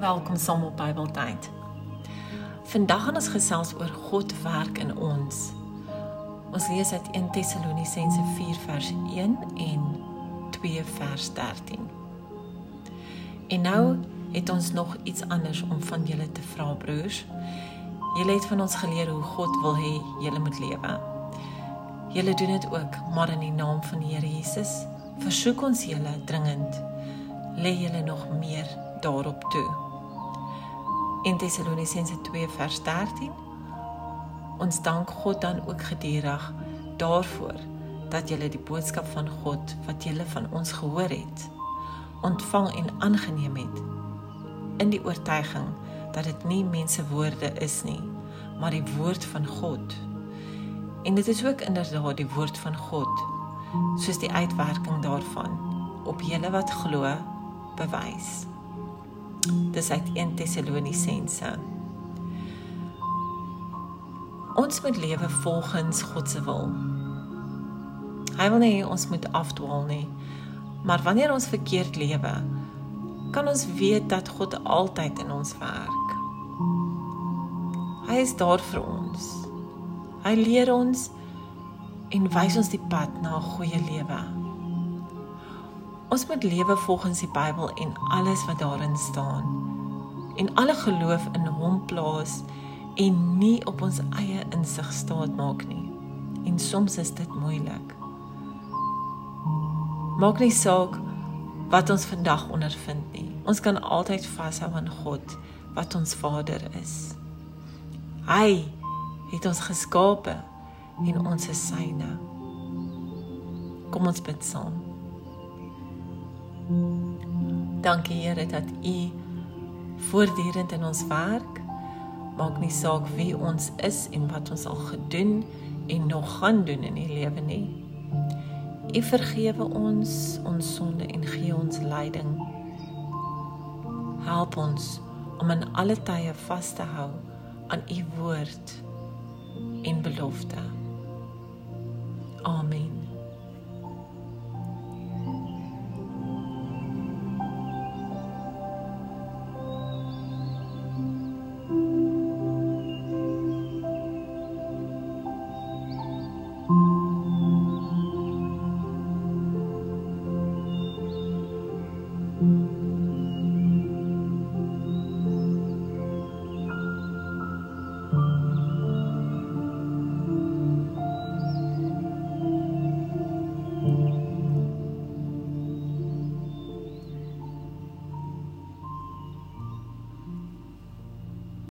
Welkom saam op Bybeltyd. Vandag gaan ons gesels oor God werk in ons. Ons lees uit 1 Tessalonisense 4 vers 1 en 2 vers 13. En nou het ons nog iets anders om van julle te vra broers. Julle het van ons geleer hoe God wil hê julle moet lewe. Julle doen dit ook, maar in die naam van die Here Jesus versoek ons julle dringend lê julle nog meer daarop toe. In Tessalonisense 2 vers 13 Ons dank God dan ook gedurig daarvoor dat julle die boodskap van God wat julle van ons gehoor het ontvang en aangeneem het in die oortuiging dat dit nie mense woorde is nie maar die woord van God. En dit is ook inderdaad die woord van God soos die uitwerking daarvan op julle wat glo bewys. Dis uit 1 Tessalonisense. Ons moet lewe volgens God se wil. Hy wil nie ons moet afdwaal nie. Maar wanneer ons verkeerd lewe, kan ons weet dat God altyd in ons werk. Hy is daar vir ons. Hy leer ons en wys ons die pad na 'n goeie lewe. Ons moet lewe volgens die Bybel en alles wat daarin staan. En alle geloof in Hom plaas en nie op ons eie insig staat maak nie. En soms is dit moeilik. Maak nie saak wat ons vandag ondervind nie. Ons kan altyd vashou aan God wat ons Vader is. Hy het ons geskape en ons is syne. Kom ons bid saam. Dankie Here dat U voortdurend in ons werk. Maak nie saak wie ons is en wat ons al gedoen en nog gaan doen in die lewe nie. U vergewe ons ons sonde en gee ons leiding. Help ons om in alle tye vas te hou aan U woord en belofte. Amen.